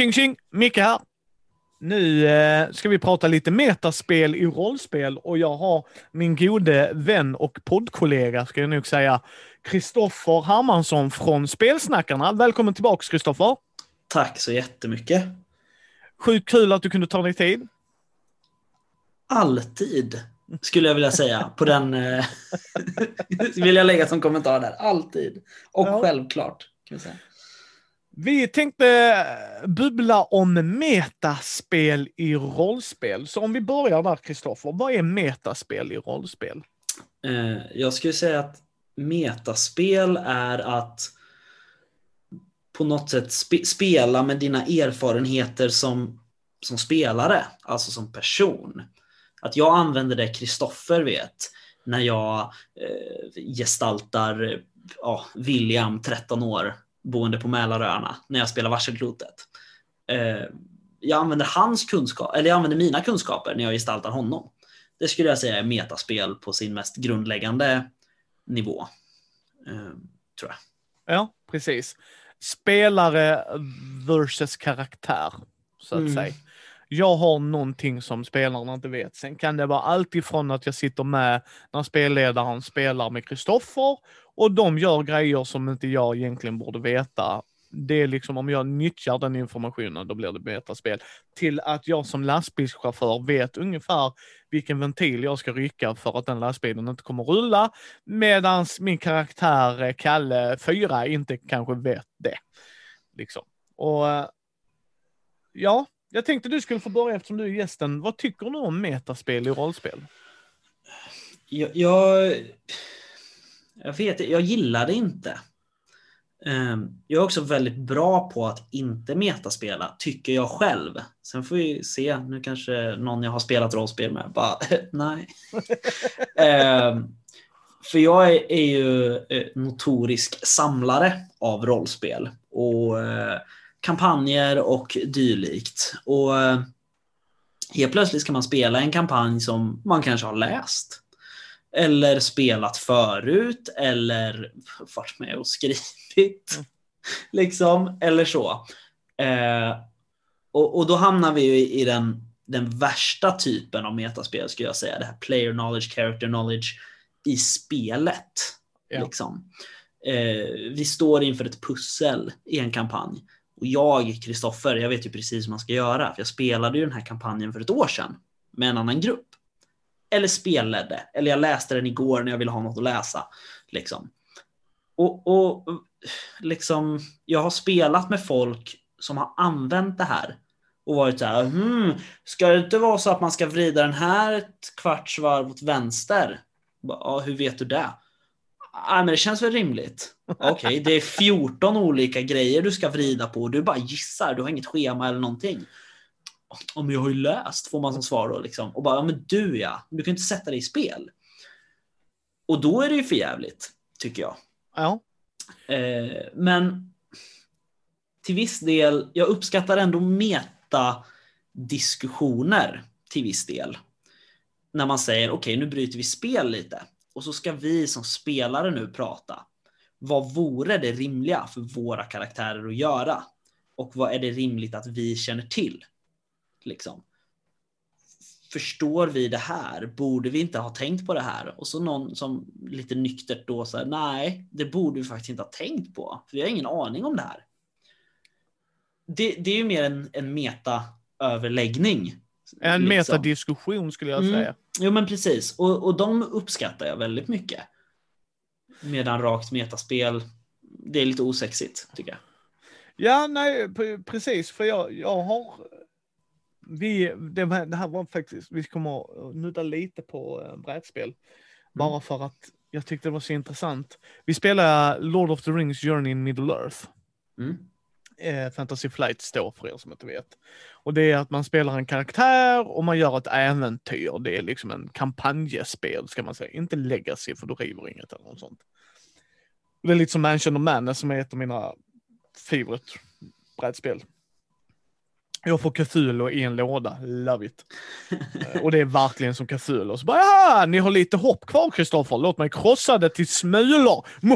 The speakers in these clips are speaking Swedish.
Tjing tjing! Micke här. Nu eh, ska vi prata lite metaspel i rollspel och jag har min gode vän och poddkollega, ska jag nog säga, Kristoffer Hermansson från Spelsnackarna. Välkommen tillbaks Kristoffer! Tack så jättemycket! Sjukt kul att du kunde ta dig tid. Alltid, skulle jag vilja säga. På den eh, vill jag lägga som kommentar där. Alltid. Och ja. självklart. Kan vi säga. Vi tänkte eh, bubbla om metaspel i rollspel. Så om vi börjar där, Kristoffer. Vad är metaspel i rollspel? Eh, jag skulle säga att metaspel är att på något sätt spe spela med dina erfarenheter som, som spelare, alltså som person. Att jag använder det Kristoffer vet när jag eh, gestaltar ja, William, 13 år, boende på Mälaröarna när jag spelar Varselklotet. Eh, jag använder hans kunskap, eller jag använder mina kunskaper när jag gestaltar honom. Det skulle jag säga är metaspel på sin mest grundläggande nivå. Eh, tror jag. Ja, precis. Spelare versus karaktär, så att mm. säga. Jag har någonting som spelarna inte vet. Sen kan det vara allt ifrån att jag sitter med när spelledaren spelar med Kristoffer och de gör grejer som inte jag egentligen borde veta. Det är liksom om jag nyttjar den informationen, då blir det metaspel. Till att jag som lastbilschaufför vet ungefär vilken ventil jag ska rycka för att den lastbilen inte kommer rulla. Medan min karaktär eh, Kalle 4 inte kanske vet det. Liksom. Och eh, ja, jag tänkte du skulle få börja eftersom du är gästen. Vad tycker du om metaspel i rollspel? Jag, jag, jag vet jag gillar det inte. Ehm, jag är också väldigt bra på att inte metaspela, tycker jag själv. Sen får vi se, nu kanske någon jag har spelat rollspel med bara, nej. Ehm, för jag är, ju eh, notorisk samlare av rollspel och eh, kampanjer och dylikt. Och eh, helt plötsligt ska man spela en kampanj som man kanske har läst eller spelat förut eller varit med och skrivit. Mm. Liksom, eller så. Eh, och, och då hamnar vi ju i, den, den värsta typen av metaspel skulle jag säga. Det här player knowledge, character knowledge i spelet. Ja. Liksom. Eh, vi står inför ett pussel i en kampanj. Och jag, Kristoffer, jag vet ju precis hur man ska göra. För jag spelade ju den här kampanjen för ett år sedan med en annan grupp eller spelledde. Eller jag läste den igår när jag ville ha något att läsa. Liksom. Och, och liksom, jag har spelat med folk som har använt det här och varit så här, hmm, ska det inte vara så att man ska vrida den här ett kvarts varv åt vänster? Ja, hur vet du det? Ja, men det känns väl rimligt. Okej, okay, det är 14 olika grejer du ska vrida på och du bara gissar, du har inget schema eller någonting om jag har ju läst, får man som svar då liksom. Och bara, ja men du ja, du kan inte sätta dig i spel. Och då är det ju för jävligt tycker jag. Ja. Eh, men till viss del, jag uppskattar ändå meta diskussioner till viss del. När man säger, okej okay, nu bryter vi spel lite. Och så ska vi som spelare nu prata. Vad vore det rimliga för våra karaktärer att göra? Och vad är det rimligt att vi känner till? Liksom. Förstår vi det här? Borde vi inte ha tänkt på det här? Och så någon som lite nyktert då säger nej, det borde vi faktiskt inte ha tänkt på. För vi har ingen aning om det här. Det, det är ju mer en, en meta-överläggning. En liksom. metadiskussion skulle jag mm. säga. Jo men precis, och, och de uppskattar jag väldigt mycket. Medan rakt metaspel, det är lite osexigt tycker jag. Ja, nej, precis, för jag, jag har vi, det, det, här var faktiskt, vi kommer att nudda lite på äh, brädspel. Mm. Bara för att jag tyckte det var så intressant. Vi spelar Lord of the Rings Journey in Middle Earth. Mm. Eh, Fantasy Flight står för er som inte vet. Och det är att man spelar en karaktär och man gör ett äventyr. Det är liksom en kampanjespel ska man säga. Inte legacy för du river inget eller något sånt. Det är lite som Mansion of Madness som är ett av mina favorit brädspel. Jag får Cthulhu i en låda, love it. Eh, och det är verkligen som Cthulhu. Så bara, ja, ni har lite hopp kvar Kristoffer, låt mig krossa det till smulor.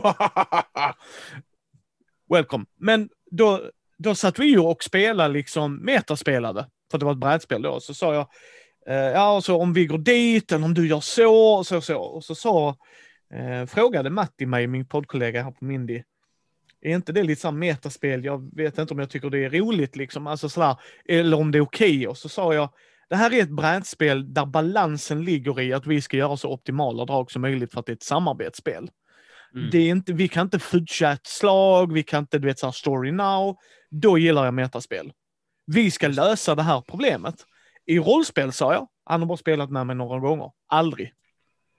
Welcome. Men då då satt vi ju och spelade liksom metaspelade, för det var ett brädspel då. Så sa jag, eh, ja, så om vi går dit, eller om du gör så, och så, så. Och så sa, eh, frågade Matti mig, min poddkollega här på Mindy, är inte det lite såhär metaspel? Jag vet inte om jag tycker det är roligt liksom, alltså sådär, eller om det är okej. Okay. Och så sa jag, det här är ett brädspel där balansen ligger i att vi ska göra så optimala drag som möjligt för att det är ett samarbetsspel. Mm. Det är inte, vi kan inte fudga ett slag, vi kan inte, du vet, så story now. Då gillar jag metaspel. Vi ska lösa det här problemet. I rollspel sa jag, han har bara spelat med mig några gånger. Aldrig.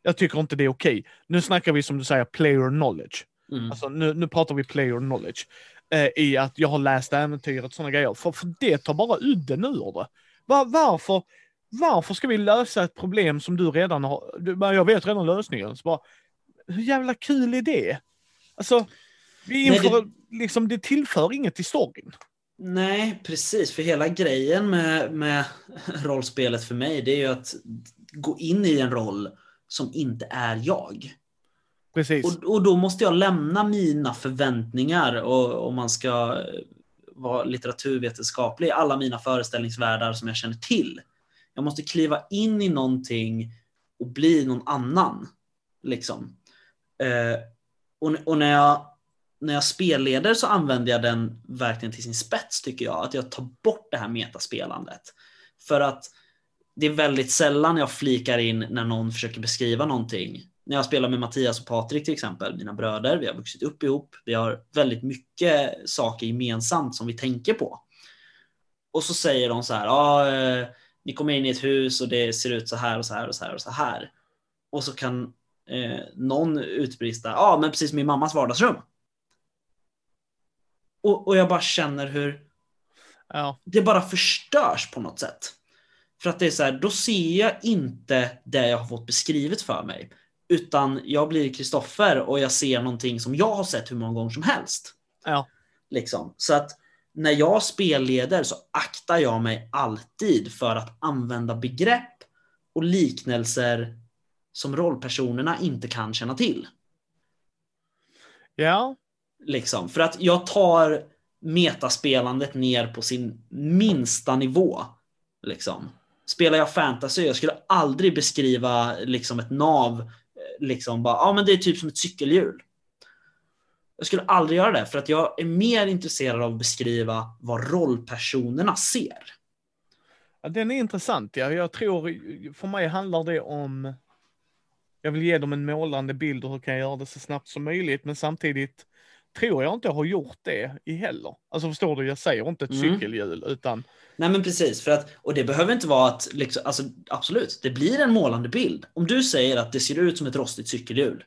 Jag tycker inte det är okej. Okay. Nu snackar vi som du säger player knowledge. Mm. Alltså, nu, nu pratar vi player knowledge. Eh, I att jag har läst äventyret, sådana grejer. För, för det tar bara udden ur det. Var, varför, varför ska vi lösa ett problem som du redan har, du, jag vet redan lösningen. Så bara, hur jävla kul är det? Alltså, vi inför, Nej, det... liksom, det tillför inget till storyn. Nej, precis. För hela grejen med, med rollspelet för mig, det är ju att gå in i en roll som inte är jag. Precis. Och, och då måste jag lämna mina förväntningar och om man ska vara litteraturvetenskaplig, alla mina föreställningsvärldar som jag känner till. Jag måste kliva in i någonting och bli någon annan. Liksom. Eh, och, och när jag när jag spelleder så använder jag den verkligen till sin spets tycker jag. Att jag tar bort det här metaspelandet. För att det är väldigt sällan jag flikar in när någon försöker beskriva någonting. När jag spelar med Mattias och Patrik till exempel, mina bröder, vi har vuxit upp ihop. Vi har väldigt mycket saker gemensamt som vi tänker på. Och så säger de så här, ah, ni kommer in i ett hus och det ser ut så här och så här och så här och så här. Och så kan eh, någon utbrista, ja ah, men precis som i mammas vardagsrum. Och, och jag bara känner hur ja. det bara förstörs på något sätt. För att det är så här, då ser jag inte det jag har fått beskrivet för mig. Utan jag blir Kristoffer och jag ser någonting som jag har sett hur många gånger som helst. Ja. Liksom. Så att när jag spelleder så aktar jag mig alltid för att använda begrepp och liknelser som rollpersonerna inte kan känna till. Ja. Liksom, för att jag tar metaspelandet ner på sin minsta nivå. Liksom. Spelar jag fantasy, jag skulle aldrig beskriva liksom ett nav, liksom bara, ja men det är typ som ett cykelhjul. Jag skulle aldrig göra det, för att jag är mer intresserad av att beskriva vad rollpersonerna ser. Ja, den är intressant, ja. Jag tror, för mig handlar det om jag vill ge dem en målande bild och hur kan jag göra det så snabbt som möjligt, men samtidigt tror jag inte har gjort det i heller. Alltså förstår du, jag säger inte ett mm. cykelhjul utan... Nej men precis, för att, och det behöver inte vara att, liksom, alltså, absolut, det blir en målande bild. Om du säger att det ser ut som ett rostigt cykelhjul,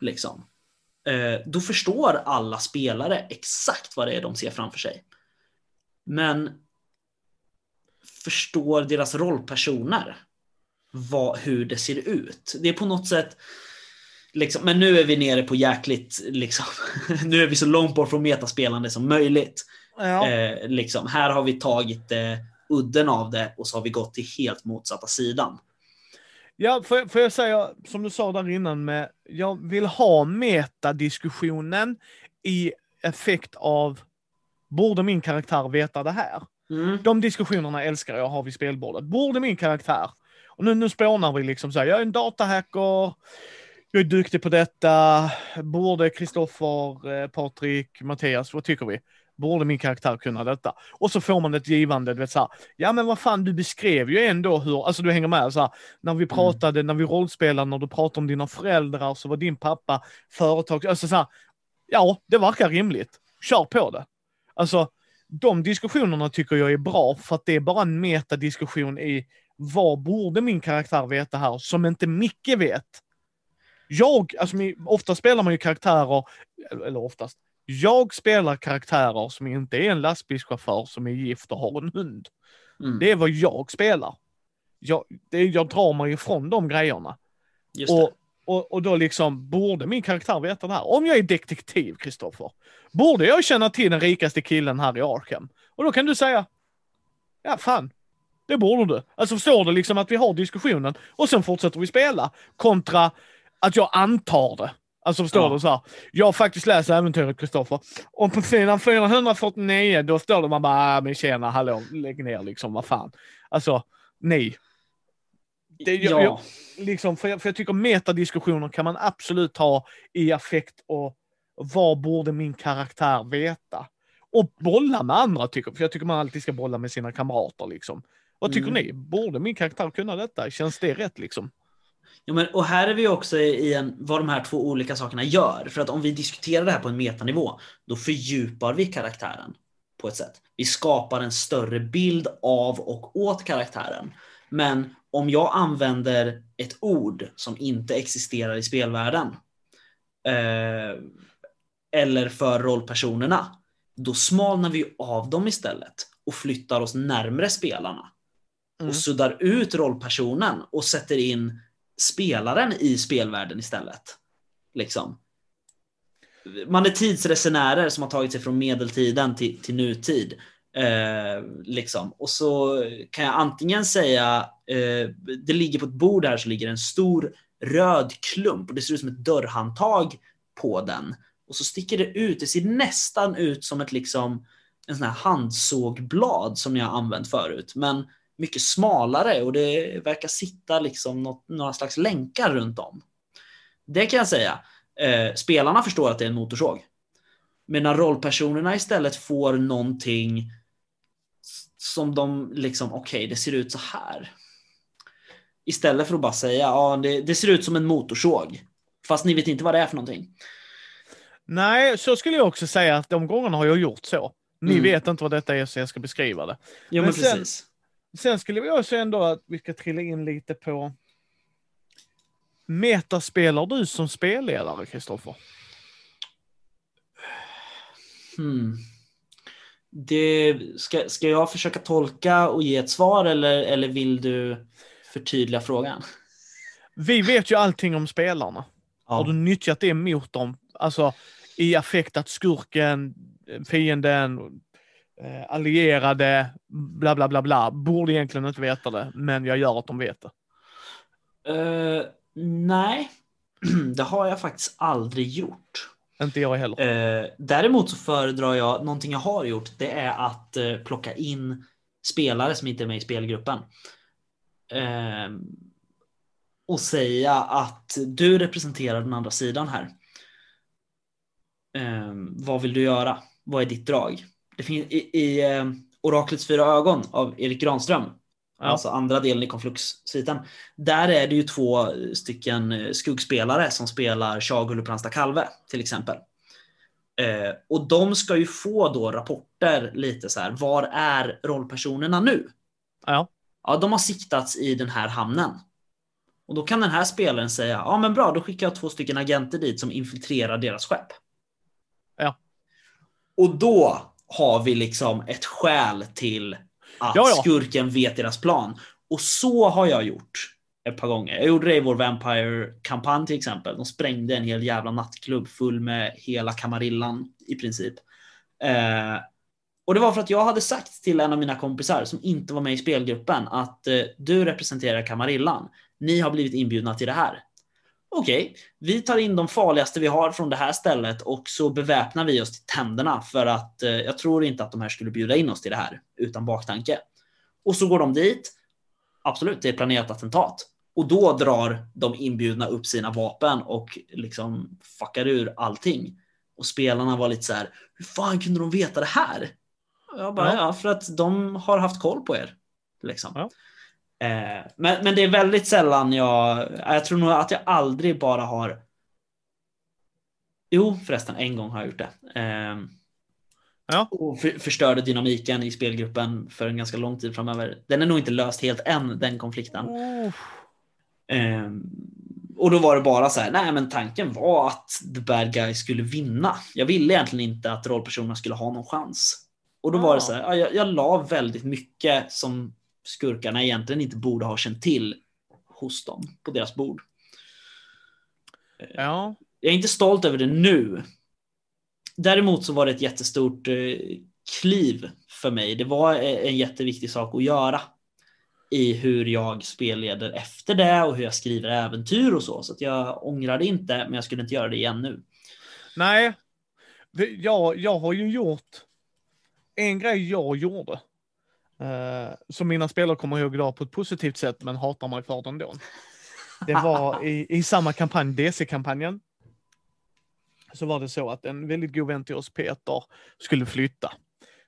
liksom, eh, då förstår alla spelare exakt vad det är de ser framför sig. Men förstår deras rollpersoner vad, hur det ser ut? Det är på något sätt, Liksom, men nu är vi nere på jäkligt, liksom, nu är vi så långt bort från metaspelande som möjligt. Ja. Eh, liksom, här har vi tagit eh, udden av det och så har vi gått till helt motsatta sidan. Ja, får, får jag säga, som du sa där innan med, jag vill ha metadiskussionen i effekt av, borde min karaktär veta det här? Mm. De diskussionerna älskar jag att ha vid spelbordet. Borde min karaktär, och nu, nu spånar vi liksom så här, jag är en datahacker, jag är duktig på detta. Borde Kristoffer, eh, Patrik, Mattias, vad tycker vi? Borde min karaktär kunna detta? Och så får man ett givande, du vet så här, ja men vad fan, du beskrev ju ändå hur, alltså du hänger med så här, när vi mm. pratade, mm. när vi rollspelade, när du pratade om dina föräldrar så var din pappa företag, alltså så här, ja, det verkar rimligt. Kör på det. Alltså, de diskussionerna tycker jag är bra för att det är bara en metadiskussion i vad borde min karaktär veta här som inte Micke vet? Jag, alltså ofta spelar man ju karaktärer, eller oftast, jag spelar karaktärer som inte är en lastbilschaufför som är gift och har en hund. Mm. Det är vad jag spelar. Jag, det, jag drar mig ifrån de grejerna. Och, och, och då liksom, borde min karaktär veta det här? Om jag är detektiv, Kristoffer, borde jag känna till den rikaste killen här i Arkham? Och då kan du säga, ja fan, det borde du. Alltså förstår du liksom att vi har diskussionen och sen fortsätter vi spela kontra att jag antar det. Alltså förstår Ja. du så här. Jag har faktiskt läst äventyret Kristoffer. Och på sidan 449 då står det man bara, "Ah, men tjena, hallå, lägg ner liksom, vad fan. Alltså, nej. Det, jag, ja. jag, liksom, för, jag, för jag tycker metadiskussioner kan man absolut ha i affekt och vad borde min karaktär veta? Och bolla med andra tycker För jag tycker man alltid ska bolla med sina kamrater liksom. Vad tycker Mm. ni? Borde min karaktär kunna detta? Känns det rätt liksom? Ja, men, och här är vi också i en, vad de här två olika sakerna gör. För att om vi diskuterar det här på en metanivå, då fördjupar vi karaktären på ett sätt. Vi skapar en större bild av och åt karaktären. Men om jag använder ett ord som inte existerar i spelvärlden eh, eller för rollpersonerna, då smalnar vi av dem istället och flyttar oss närmre spelarna Mm. och suddar ut rollpersonen och sätter in spelaren i spelvärlden istället. Liksom. Man är tidsresenärer som har tagit sig från medeltiden till, till nutid. Eh, liksom. Och så kan jag antingen säga, eh, det ligger på ett bord här så ligger en stor röd klump och det ser ut som ett dörrhandtag på den. Och så sticker det ut, det ser nästan ut som ett liksom en sån här handsågblad som ni har använt förut. Men mycket smalare och det verkar sitta liksom något, några slags länkar runt om. Det kan jag säga. Eh, spelarna förstår att det är en motorsåg. Men när rollpersonerna istället får någonting som de liksom, okej, det ser ut så här. Istället för att bara säga, ja, det, det ser ut som en motorsåg. Fast ni vet inte vad det är för någonting. Nej, så skulle jag också säga att de gångerna har jag gjort så. Ni Mm. vet inte vad detta är så jag ska beskriva det. Jo, Men men, sen- precis. Sen skulle vi också ändå att vi ska trilla in lite på Metaspelar du som spelledare, Kristoffer? Hmm. Det, ska, ska jag försöka tolka och ge ett svar eller, eller vill du förtydliga frågan? Vi vet ju allting om spelarna. Har du nyttjat det mot dem? Alltså i affekt att skurken, fienden, eh, allierade, bla bla bla bla, borde egentligen inte veta det, men jag gör att de vet det. Eh, nej, det har jag faktiskt aldrig gjort. Inte jag heller. Eh, däremot så föredrar jag, någonting jag har gjort, det är att eh, plocka in spelare som inte är med i spelgruppen. Eh, och säga att du representerar den andra sidan här. Eh, vad vill du göra? Vad är ditt drag? Det finns i, i eh, Oraklets fyra ögon av Erik Granström, Ja. alltså andra delen i konflux-sviten. Där är det ju två stycken eh, skuggspelare som spelar Shagulupransta kalve till exempel. Eh, och de ska ju få då rapporter lite så här. Var är rollpersonerna nu? Ja. Ja, de har siktats i den här hamnen. Och då kan den här spelaren säga, ja men bra, då skickar jag två stycken agenter dit som infiltrerar deras skepp. Ja. Och då har vi liksom ett skäl till att Ja, ja. skurken vet deras plan. Och så har jag gjort ett par gånger. Jag gjorde det i vår Vampire-kampanj till exempel. De sprängde en hel jävla nattklubb full med hela kamarillan i princip. Eh, och det var för att jag hade sagt till en av mina kompisar som inte var med i spelgruppen att eh, du representerar kamarillan. Ni har blivit inbjudna till det här. Okej, vi tar in de farligaste vi har från det här stället och så beväpnar vi oss till tänderna för att eh, jag tror inte att de här skulle bjuda in oss till det här utan baktanke. Och så går de dit. Absolut, det är planerat attentat. Och då drar de inbjudna upp sina vapen och liksom fuckar ur allting. Och spelarna var lite så här, hur fan kunde de veta det här? Jag bara, Ja. ja, för att de har haft koll på er. Liksom. Ja. Eh, men, men det är väldigt sällan jag, jag tror nog att jag aldrig bara har Jo, förresten, en gång har jag gjort det. Eh, Ja. Och för, förstörde dynamiken i spelgruppen för en ganska lång tid framöver. Den är nog inte löst helt än, den konflikten. Oh. Ehm, och då var det bara så här, nej men tanken var att the bad guy skulle vinna. Jag ville egentligen inte att rollpersonerna skulle ha någon chans. Och då var det Ah. så här, ja, jag, jag la väldigt mycket som skurkarna egentligen inte borde ha känt till hos dem på deras bord. Ja. Jag är inte stolt över det nu. Däremot så var det ett jättestort eh, kliv för mig. Det var eh, en jätteviktig sak att göra. i hur jag spelleder efter det och hur jag skriver äventyr och så. Så att jag ångrar det inte, men jag skulle inte göra det igen nu. Nej, jag, jag har ju gjort en grej jag gjorde. Uh, som mina spelare kommer ihåg idag på ett positivt sätt, men hatar mig för det ändå. Det var i, i samma kampanj, DC-kampanjen. Så var det så att en väldigt god vän till oss, Peter, skulle flytta.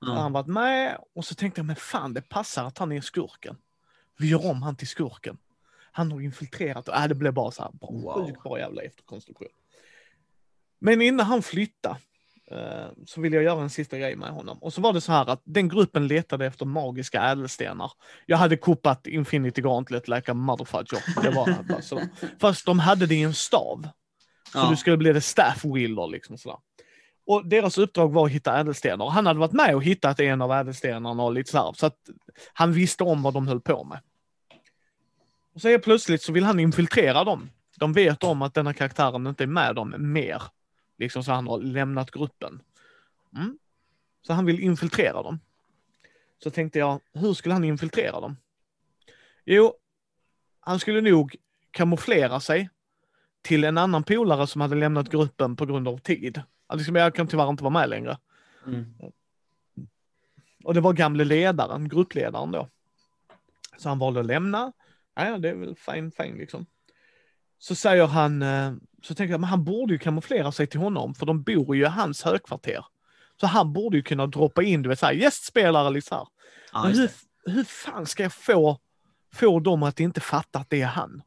Mm. Han varit med och så tänkte jag, men fan det passar att han är skurken. Vi gör om han till skurken. Han har infiltrerat och äh, det blev bara så här, wow. sjukt bra jävla efterkonstruktion. Men innan han flyttade eh, så ville jag göra en sista grej med honom. Och så var det så här att den gruppen letade efter magiska ädelstenar. Jag hade koppat Infinity Gauntlet like a motherfucker. Det var bara så. Fast de hade det i en stav. Så ja. du skulle bli det staff wheeler liksom sådär. Och deras uppdrag var att hitta ädelstenar. Han hade varit med och hittat en av ädelstenarna och lite så här, så att han visste om vad de höll på med. Och så plötsligt så vill han infiltrera dem. De vet om att denna karaktären inte är med dem mer. Liksom så han har lämnat gruppen. Mm. Så han vill infiltrera dem. Så tänkte jag, hur skulle han infiltrera dem? Jo, han skulle nog kamouflera sig till en annan polare som hade lämnat gruppen på grund av tid. Alltså, jag kan tyvärr inte vara med längre. Mm. Och det var gamle ledaren, gruppledaren då. Så han valde att lämna. Ja, det är väl fine, fine liksom. Så säger han, eh, så tänker jag, men han borde ju kamouflera sig till honom, för de bor ju i hans högkvarter. Så han borde ju kunna droppa in, du vet såhär, gästspelare liksom. Här. Ja, men hur, hur fan ska jag få, få dem att inte fatta att det är han?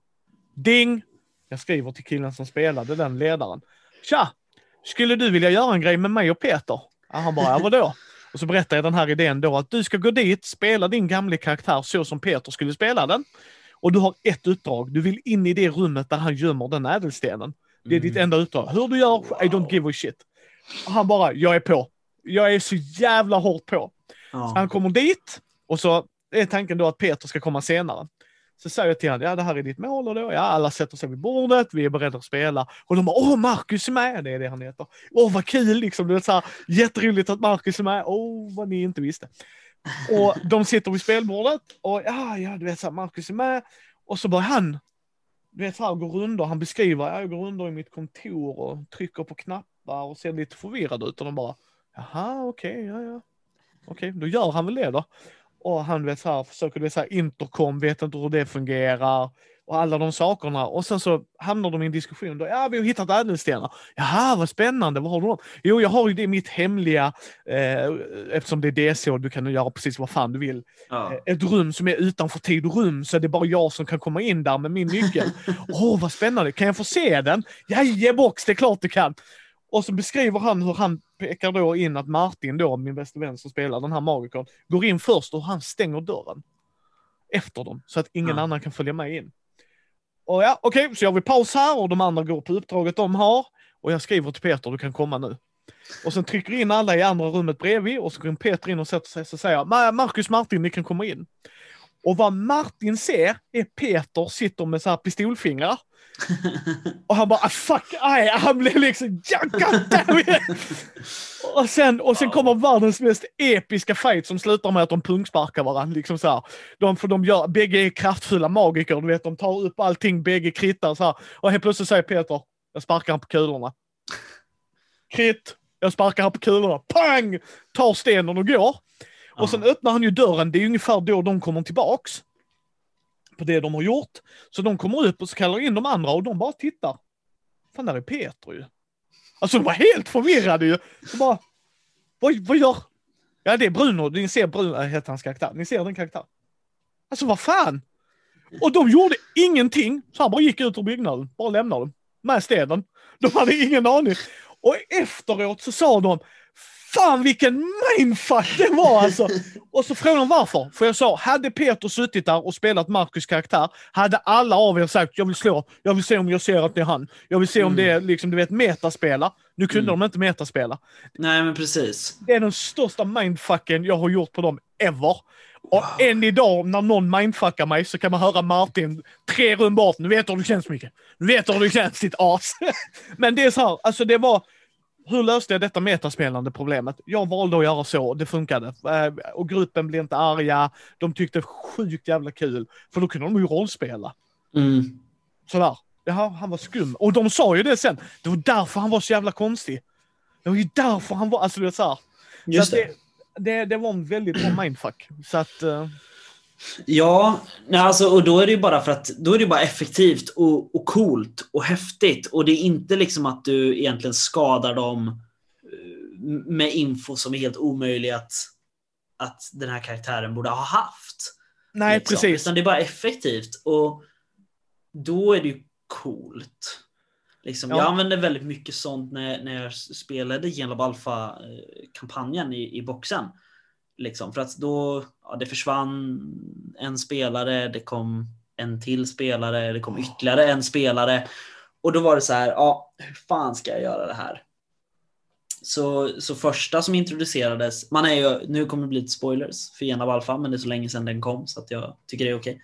Ding! Jag skriver till killen som spelade, den ledaren. Tja! Skulle du vilja göra en grej med mig och Peter? Ja, han bara, ja vadå? Och så berättar jag den här idén då att du ska gå dit, spela din gamla karaktär så som Peter skulle spela den. Och du har ett uppdrag. Du vill in i det rummet där han gömmer den ädelstenen. Det är mm. ditt enda uppdrag. Hur du gör, I don't give a shit. Och han bara, jag är på. Jag är så jävla hårt på. Ja. Så han kommer dit och så är tanken då att Peter ska komma senare. Så säger jag till honom, ja det här är ditt mål och då, ja alla sätter sig vid bordet, vi är beredda att spela. Och de bara, åh Marcus är med, det är det han heter. Åh vad kul liksom, det är så här, jätteroligt att Marcus är med, åh vad ni inte visste. Och de sitter vid spelbordet och ja, ja du vet så här, Marcus är med. Och så börjar han, du vet så här, gå runder, han beskriver, ja, jag går runder i mitt kontor och trycker på knappar och ser lite förvirrad ut och de bara, jaha okej, okay, ja ja. Okej, okay, då gör han väl det då. Och han vet så här, försöker det så här, intercom, vet inte hur det fungerar. Och alla de sakerna. Och sen så hamnar de i en diskussion. Då, ja, vi har hittat ädelstenar. Jaha, vad spännande. Vad har du då? Jo, jag har ju det mitt hemliga, eh, eftersom det är DC och du kan göra precis vad fan du vill. Ja. Eh, ett rum som är utanför tid och rum, så det är bara jag som kan komma in där med min nyckel. Åh, oh, vad spännande. Kan jag få se den? Jajebox, det är klart du kan. Och så beskriver han hur han pekar då in att Martin då, min bästa vän som spelar den här magikern, går in först och han stänger dörren. Efter dem, så att ingen ja. annan kan följa med in. Och ja, okej, okay, så gör vi paus här och de andra går på uppdraget de har. Och jag skriver till Peter, du kan komma nu. Och sen trycker in alla i andra rummet bredvid och så går Peter in och sätter sig och säger Marcus Martin, ni kan komma in. Och vad Martin ser är Peter sitter med så här pistolfingrar. och han bara ah, fuck, aj, han blev liksom och sen, och sen kommer världens mest episka fight som slutar med att de punksparkar varandra. Liksom så här. De, för de gör, bägge är kraftfulla magiker, du vet, de tar upp allting, bägge krittar så här. Och helt plötsligt säger Peter, jag sparkar han på kulorna. Kritt, jag sparkar han på kulorna, pang! Tar stenen och går. Och sen öppnar han ju dörren, det är ungefär då de kommer tillbaks. På det de har gjort. Så de kommer upp och så kallar in de andra och de bara tittar. Fan, där är Peter ju. Alltså de var helt förvirrade ju. Så bara, vad, vad gör? Ja det är Bruno, ni ser Bruno, äh, heter hans karaktär. Ni ser den karaktären. Alltså vad fan? Och de gjorde ingenting, så han bara gick ut ur byggnaden, bara lämnade dem. Med stenen. De hade ingen aning. Och efteråt så sa de, Fan vilken mindfuck det var alltså! och så frågade de varför. För jag sa, hade Peter suttit där och spelat Marcus karaktär, hade alla av er sagt jag vill slå, jag vill se om jag ser att det är han. Jag vill se om det är mm. liksom, du vet, metaspela. Nu kunde mm. de inte metaspela. Nej men precis. Det är den största mindfucken jag har gjort på dem ever. Och wow. än idag när någon mindfuckar mig så kan man höra Martin tre rum bort. Nu vet du hur det känns mycket. Nu vet du hur det känns ditt as. men det är så här, alltså det var hur löste jag detta metaspelande problemet? Jag valde att göra så, det funkade. Eh, Och gruppen blev inte arga, de tyckte sjukt jävla kul, för då kunde de ju rollspela. Mm. Sådär. Ja, han var skum. Och de sa ju det sen, det var därför han var så jävla konstig. Det var ju därför han var, alltså det är så här. Just så det. det, det. Det var en väldigt bra mindfuck. Så att, eh, Ja, alltså, och då är det ju bara för att då är det bara effektivt och, och coolt och häftigt. Och det är inte liksom att du egentligen skadar dem eh, med info som är helt omöjlig att, att den här karaktären borde ha haft. nej liksom. precis. Utan det är bara effektivt. Och då är det ju coolt. Liksom, Ja. Jag använde väldigt mycket sånt när, när jag spelade Genlab Alpha-kampanjen i, i boxen. Liksom, för att då ja, det försvann en spelare, det kom en till spelare, det kom ytterligare en spelare. Och då var det så här, ja, hur fan ska jag göra det här? Så, så första som introducerades, man är ju, nu kommer det bli lite spoilers för Genlab Alpha, men det är så länge sedan den kom så att jag tycker det är okej.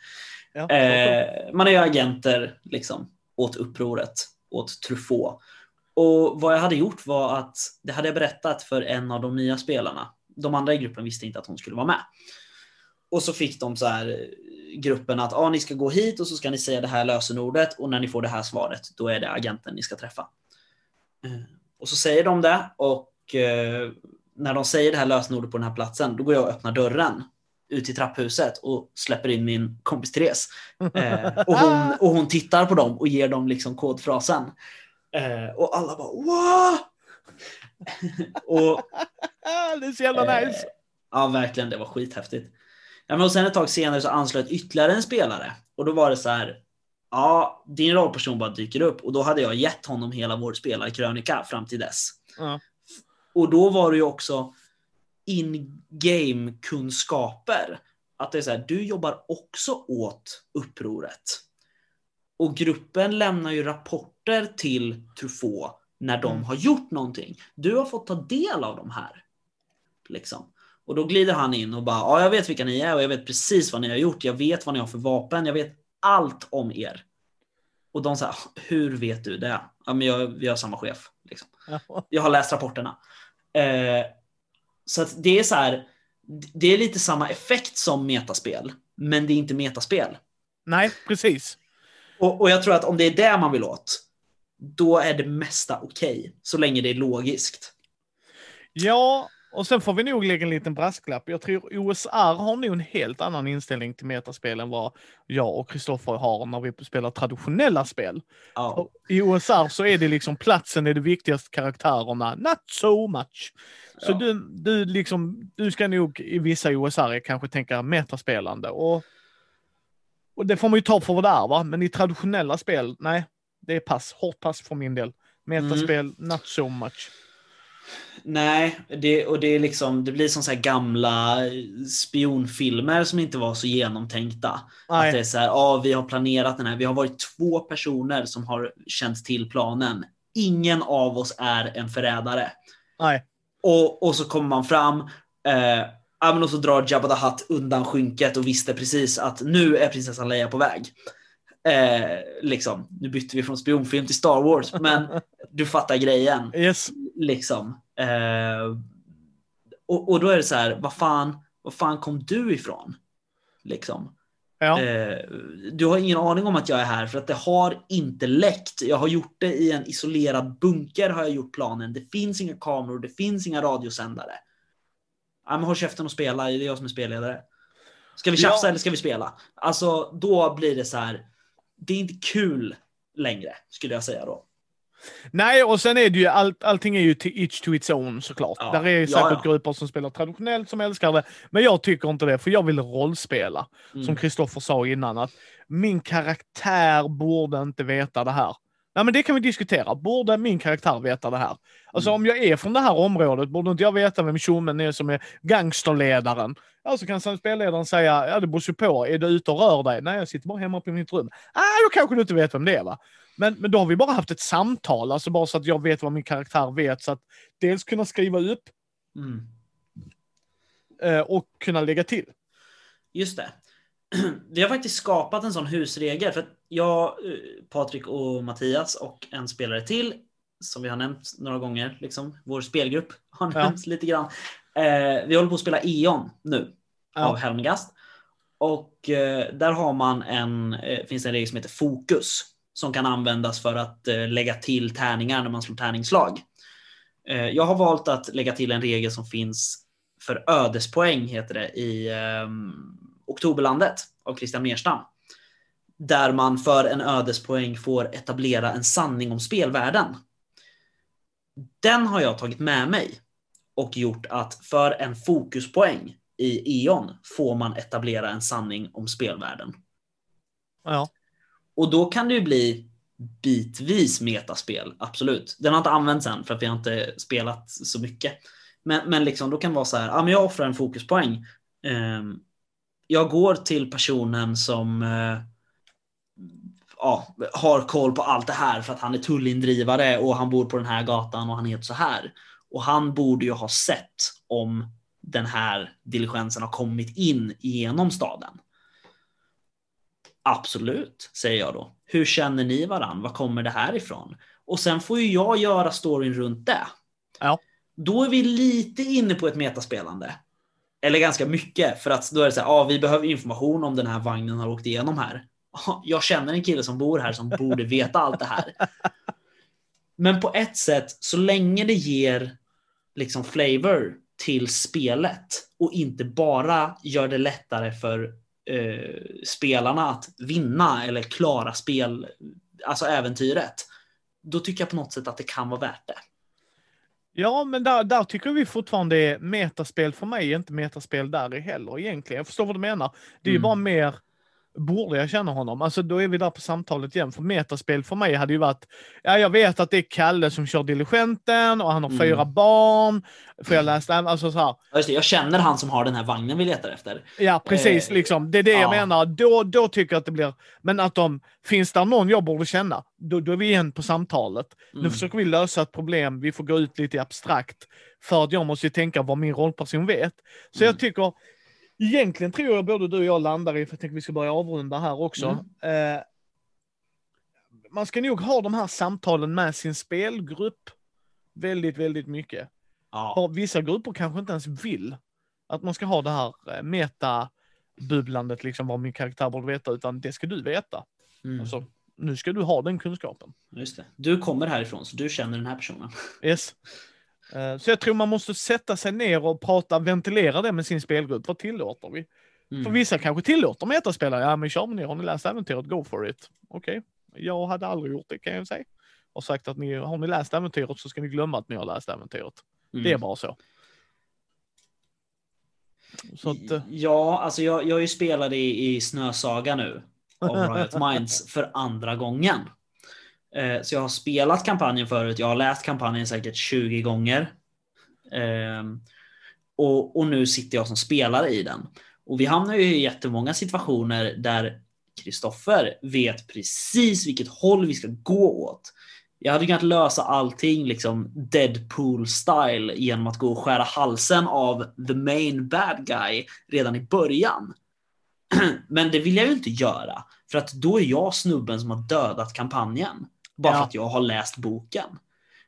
Ja, Eh, man är ju agenter liksom, åt upproret, åt Truffaut. Och vad jag hade gjort var att det hade jag berättat för en av de nya spelarna. De andra i gruppen visste inte att hon skulle vara med. Och så fick de så här eh, gruppen att ah, ni ska gå hit och så ska ni säga det här lösenordet och när ni får det här svaret då är det agenten ni ska träffa. Eh, och så säger de det och eh, när de säger det här lösenordet på den här platsen då går jag och öppnar dörren ut till trapphuset och släpper in min kompis Therese. Eh, och, hon, och hon tittar på dem och ger dem liksom kodfrasen. Eh, och alla bara wow! Och, det är så jävla eh, nice. ja, verkligen. Det var skithäftigt. Ja, men och sen ett tag senare så anslöt ytterligare en spelare och då var det så här. Ja, din rollperson bara dyker upp och då hade jag gett honom hela vår spelarkrönika fram till dess. Ja. Och då var det ju också in-game kunskaper. Att det är så här, du jobbar också åt upproret. Och gruppen lämnar ju rapporter till Truffaut när de Mm. har gjort någonting. Du har fått ta del av de här. Liksom. Och då glider han in och bara, ja jag vet vilka ni är och jag vet precis vad ni har gjort. Jag vet vad ni har för vapen. Jag vet allt om er. Och de säger, hur vet du det? Ja, men jag, vi har samma chef. Liksom. Jag har läst rapporterna. Eh, så det är så här. Det är lite samma effekt som metaspel, men det är inte metaspel. Nej, precis. Och, och jag tror att om det är det man vill åt, då är det mesta okej, så länge det är logiskt. Ja, och sen får vi nog lägga en liten brasklapp. Jag tror OSR har nog en helt annan inställning till metaspel än vad jag och Kristoffer har när vi spelar traditionella spel. Och I OSR så är det liksom platsen är det viktigaste karaktärerna, not so much. Så Ja. du, du, liksom, du ska nog i vissa OSR kanske tänka metaspelande. Och, och det får man ju ta för vad det är, va? men i traditionella spel, nej, det är pass, hårt pass för min del. Metaspel, not so much. nej, det, och det är liksom, det blir som så här gamla spionfilmer som inte var så genomtänkta. Att det är så här, ja, vi har planerat den här. Vi har varit två personer som har känt till planen. Ingen av oss är en förrädare. nej. Och, och så kommer man fram. Eh, och så drar Jabba the Hutt undan skynket och visste precis att nu är prinsessan Leia på väg. Eh, liksom, nu bytte vi från spionfilm till Star Wars, men du fattar grejen. Yes. Liksom. Eh, och, och då är det så här, vad fan, vad fan kom du ifrån? Liksom. Ja. Eh, du har ingen aning om att jag är här för att det har inte läckt. Jag har gjort det i en isolerad bunker har jag gjort planen. Det finns inga kameror, det finns inga radiosändare. Ja, men håll käften och spela, det är jag som är spelledare. Ska vi tjafsa Ja. eller ska vi spela? Alltså då blir det så här. Det är inte kul längre skulle jag säga då. Nej, och sen är det ju allt, allting är ju till each to its own såklart. Ja. Där är ju Ja, säkert ja. grupper som spelar traditionellt som älskar det. Men jag tycker inte det, för jag vill rollspela. Mm. Som Kristoffer sa innan, att min karaktär borde inte veta det här. Nej, men det kan vi diskutera. Borde min karaktär veta det här? Alltså Mm. om jag är från det här området, borde inte jag veta vem tjommen är som är gangsterledaren? Så kan sen spelledaren säga, ja det beror ju på, är du ute och rör dig? Nej, jag sitter bara hemma på mitt rum. Ah, då kanske du inte vet vem det är va? Men, men då har vi bara haft ett samtal, alltså bara så att jag vet vad min karaktär vet, så att dels kunna skriva upp Mm. eh, och kunna lägga till. Just det. Vi har faktiskt skapat en sån husregel för att jag, eh, Patrik och Mattias och en spelare till som vi har nämnt några gånger. Liksom. Vår spelgrupp har Ja. nämnts lite grann. Eh, vi håller på att spela E.ON nu Ja. av Helmgast. Och eh, där har man en, eh, finns en regel som heter fokus som kan användas för att eh, lägga till tärningar när man slår tärningsslag. Eh, jag har valt att lägga till en regel som finns för ödespoäng heter det i eh, Oktoberlandet av Christian Merstam. Där man för en ödespoäng får etablera en sanning om spelvärlden. Den har jag tagit med mig och gjort att för en fokuspoäng i E.ON får man etablera en sanning om spelvärlden. Ja. Och då kan det ju bli bitvis metaspel, absolut. Den har inte använts än för att vi har inte spelat så mycket. Men, men liksom, då kan det vara så här, ja, men jag offrar en fokuspoäng. Ehm, jag går till personen som eh, ja, har koll på allt det här för att han är tullindrivare och han bor på den här gatan och han heter så här. Och han borde ju ha sett om den här diligensen har kommit in genom staden. Absolut, säger jag då. Hur känner ni varann? Var kommer det här ifrån? Och sen får ju jag göra storyn runt det. Ja. Då är vi lite inne på ett metaspelande. Eller ganska mycket, för att då är det så här, ah, vi behöver information om den här vagnen har åkt igenom här. Ah, Jag känner en kille som bor här som borde veta allt det här. Men på ett sätt, så länge det ger liksom flavor till spelet och inte bara gör det lättare för eh, spelarna att vinna eller klara spel, alltså äventyret, då tycker jag på något sätt att det kan vara värt det. Ja, men där, där tycker vi fortfarande är metaspel för mig inte metaspel där heller egentligen. Jag förstår vad du menar. Det är ju Mm. bara mer, borde jag känna honom? Alltså då är vi där på samtalet igen. För metaspel för mig hade ju varit, ja jag vet att det är Kalle som kör diligenten och han har Mm. fyra barn. För jag läste, alltså så här. Just det, jag känner han som har den här vagnen vi letar efter. Ja, precis. Eh, liksom. Det är det jag ja. menar. Då, då tycker jag att det blir... Men att de... Finns där någon jag borde känna, då, då är vi igen på samtalet. Nu Mm. försöker vi lösa ett problem, vi får gå ut lite abstrakt. För att jag måste ju tänka vad min rollperson vet. Så Mm. jag tycker... Egentligen tror jag både du och jag landar i, för jag tänker vi ska börja avrunda här också. Mm. Eh, man ska nog ha de här samtalen med sin spelgrupp väldigt, väldigt mycket. Ja. Vissa grupper kanske inte ens vill att man ska ha det här eh, meta-bubblandet, liksom vad min karaktär borde veta, utan det ska du veta. Mm. Alltså, nu ska du ha den kunskapen. Just det. Du kommer härifrån, så du känner den här personen. Yes. Eh, Så jag tror man måste sätta sig ner och prata, ventilera det med sin spelgrupp. Vad tillåter vi? Mm. För vissa kanske tillåter metaspelare. Ja, men kör ni, har ni läst äventyret, go for it. Okej, jag hade aldrig gjort det kan jag säga. Och sagt att ni, har ni läst äventyret så ska ni glömma att ni har läst äventyret. Mm. Det är bara så. Så att, eh, Ja, alltså jag, jag är ju spelare i, i Snösaga nu. Av Riot Minds för andra gången. Eh, så jag har spelat kampanjen förut. Jag har läst kampanjen säkert 20 gånger. Ehm, och, och nu sitter jag som spelare i den. Och vi hamnar ju i jättemånga situationer där Kristoffer vet precis vilket håll vi ska gå åt. Jag hade kunnat lösa allting liksom Deadpool-style genom att gå och skära halsen av the main bad guy redan i början. Men det vill jag ju inte göra, för att då är jag snubben som har dödat kampanjen. Bara Ja. för att jag har läst boken.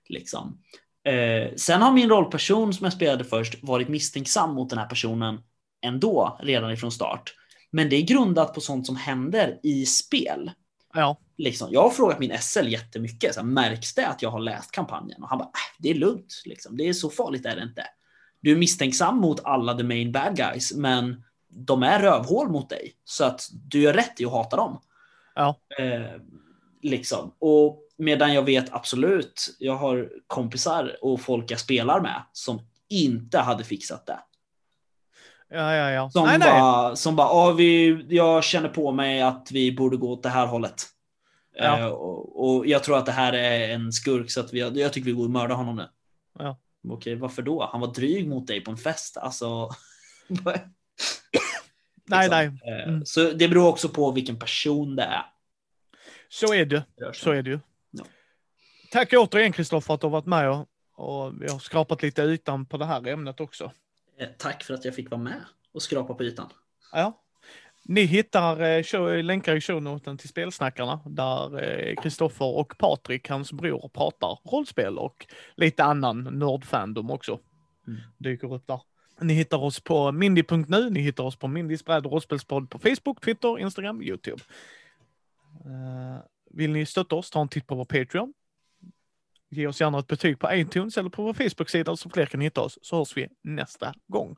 Liksom. Eh, sen har min rollperson som jag spelade först varit misstänksam mot den här personen ändå, redan ifrån start. Men det är grundat på sånt som händer i spel. ja. Liksom, jag har frågat min SL jättemycket. Så här, märks det att jag har läst kampanjen? Och han bara, äh, det är lugnt. Liksom. Det är så farligt är det inte. Du är misstänksam mot alla the main bad guys, men de är rövhål mot dig. Så att du gör rätt i att hata dem. Ja. Eh, liksom. Och medan jag vet absolut, jag har kompisar och folk jag spelar med som inte hade fixat det. Ja, ja, ja. Som nej, nej. bara, som bara "Ah, vi, jag känner på mig att vi borde gå åt det här hållet. Ja. Eh, och, och jag tror att det här är en skurk så att vi, jag tycker vi går och mördar honom nu. Ja. Okej, varför då? Han var dryg mot dig på en fest. Alltså. Nej, Liksom. nej. Eh, Mm. Så det beror också på vilken person det är. Så är det. Så är det ju. Ja. Tack återigen Kristoffer att du har varit med och, och vi har skrapat lite ytan på det här ämnet också. Eh, Tack för att jag fick vara med och skrapa på ytan. Ja. Ni hittar eh, länkar i shownoten till spelsnackarna där Kristoffer eh, och Patrik, hans bror, pratar rollspel och lite annan nördfandom också. Mm. Dyker upp där. Ni hittar oss på mindy.nu, ni hittar oss på Mindys bräd och rollspelspodd på Facebook, Twitter, Instagram, YouTube. Eh, vill ni stötta oss, ta en titt på vår Patreon. Ge oss gärna ett betyg på iTunes eller på vår Facebook-sida så fler kan hitta oss, så hörs vi nästa gång.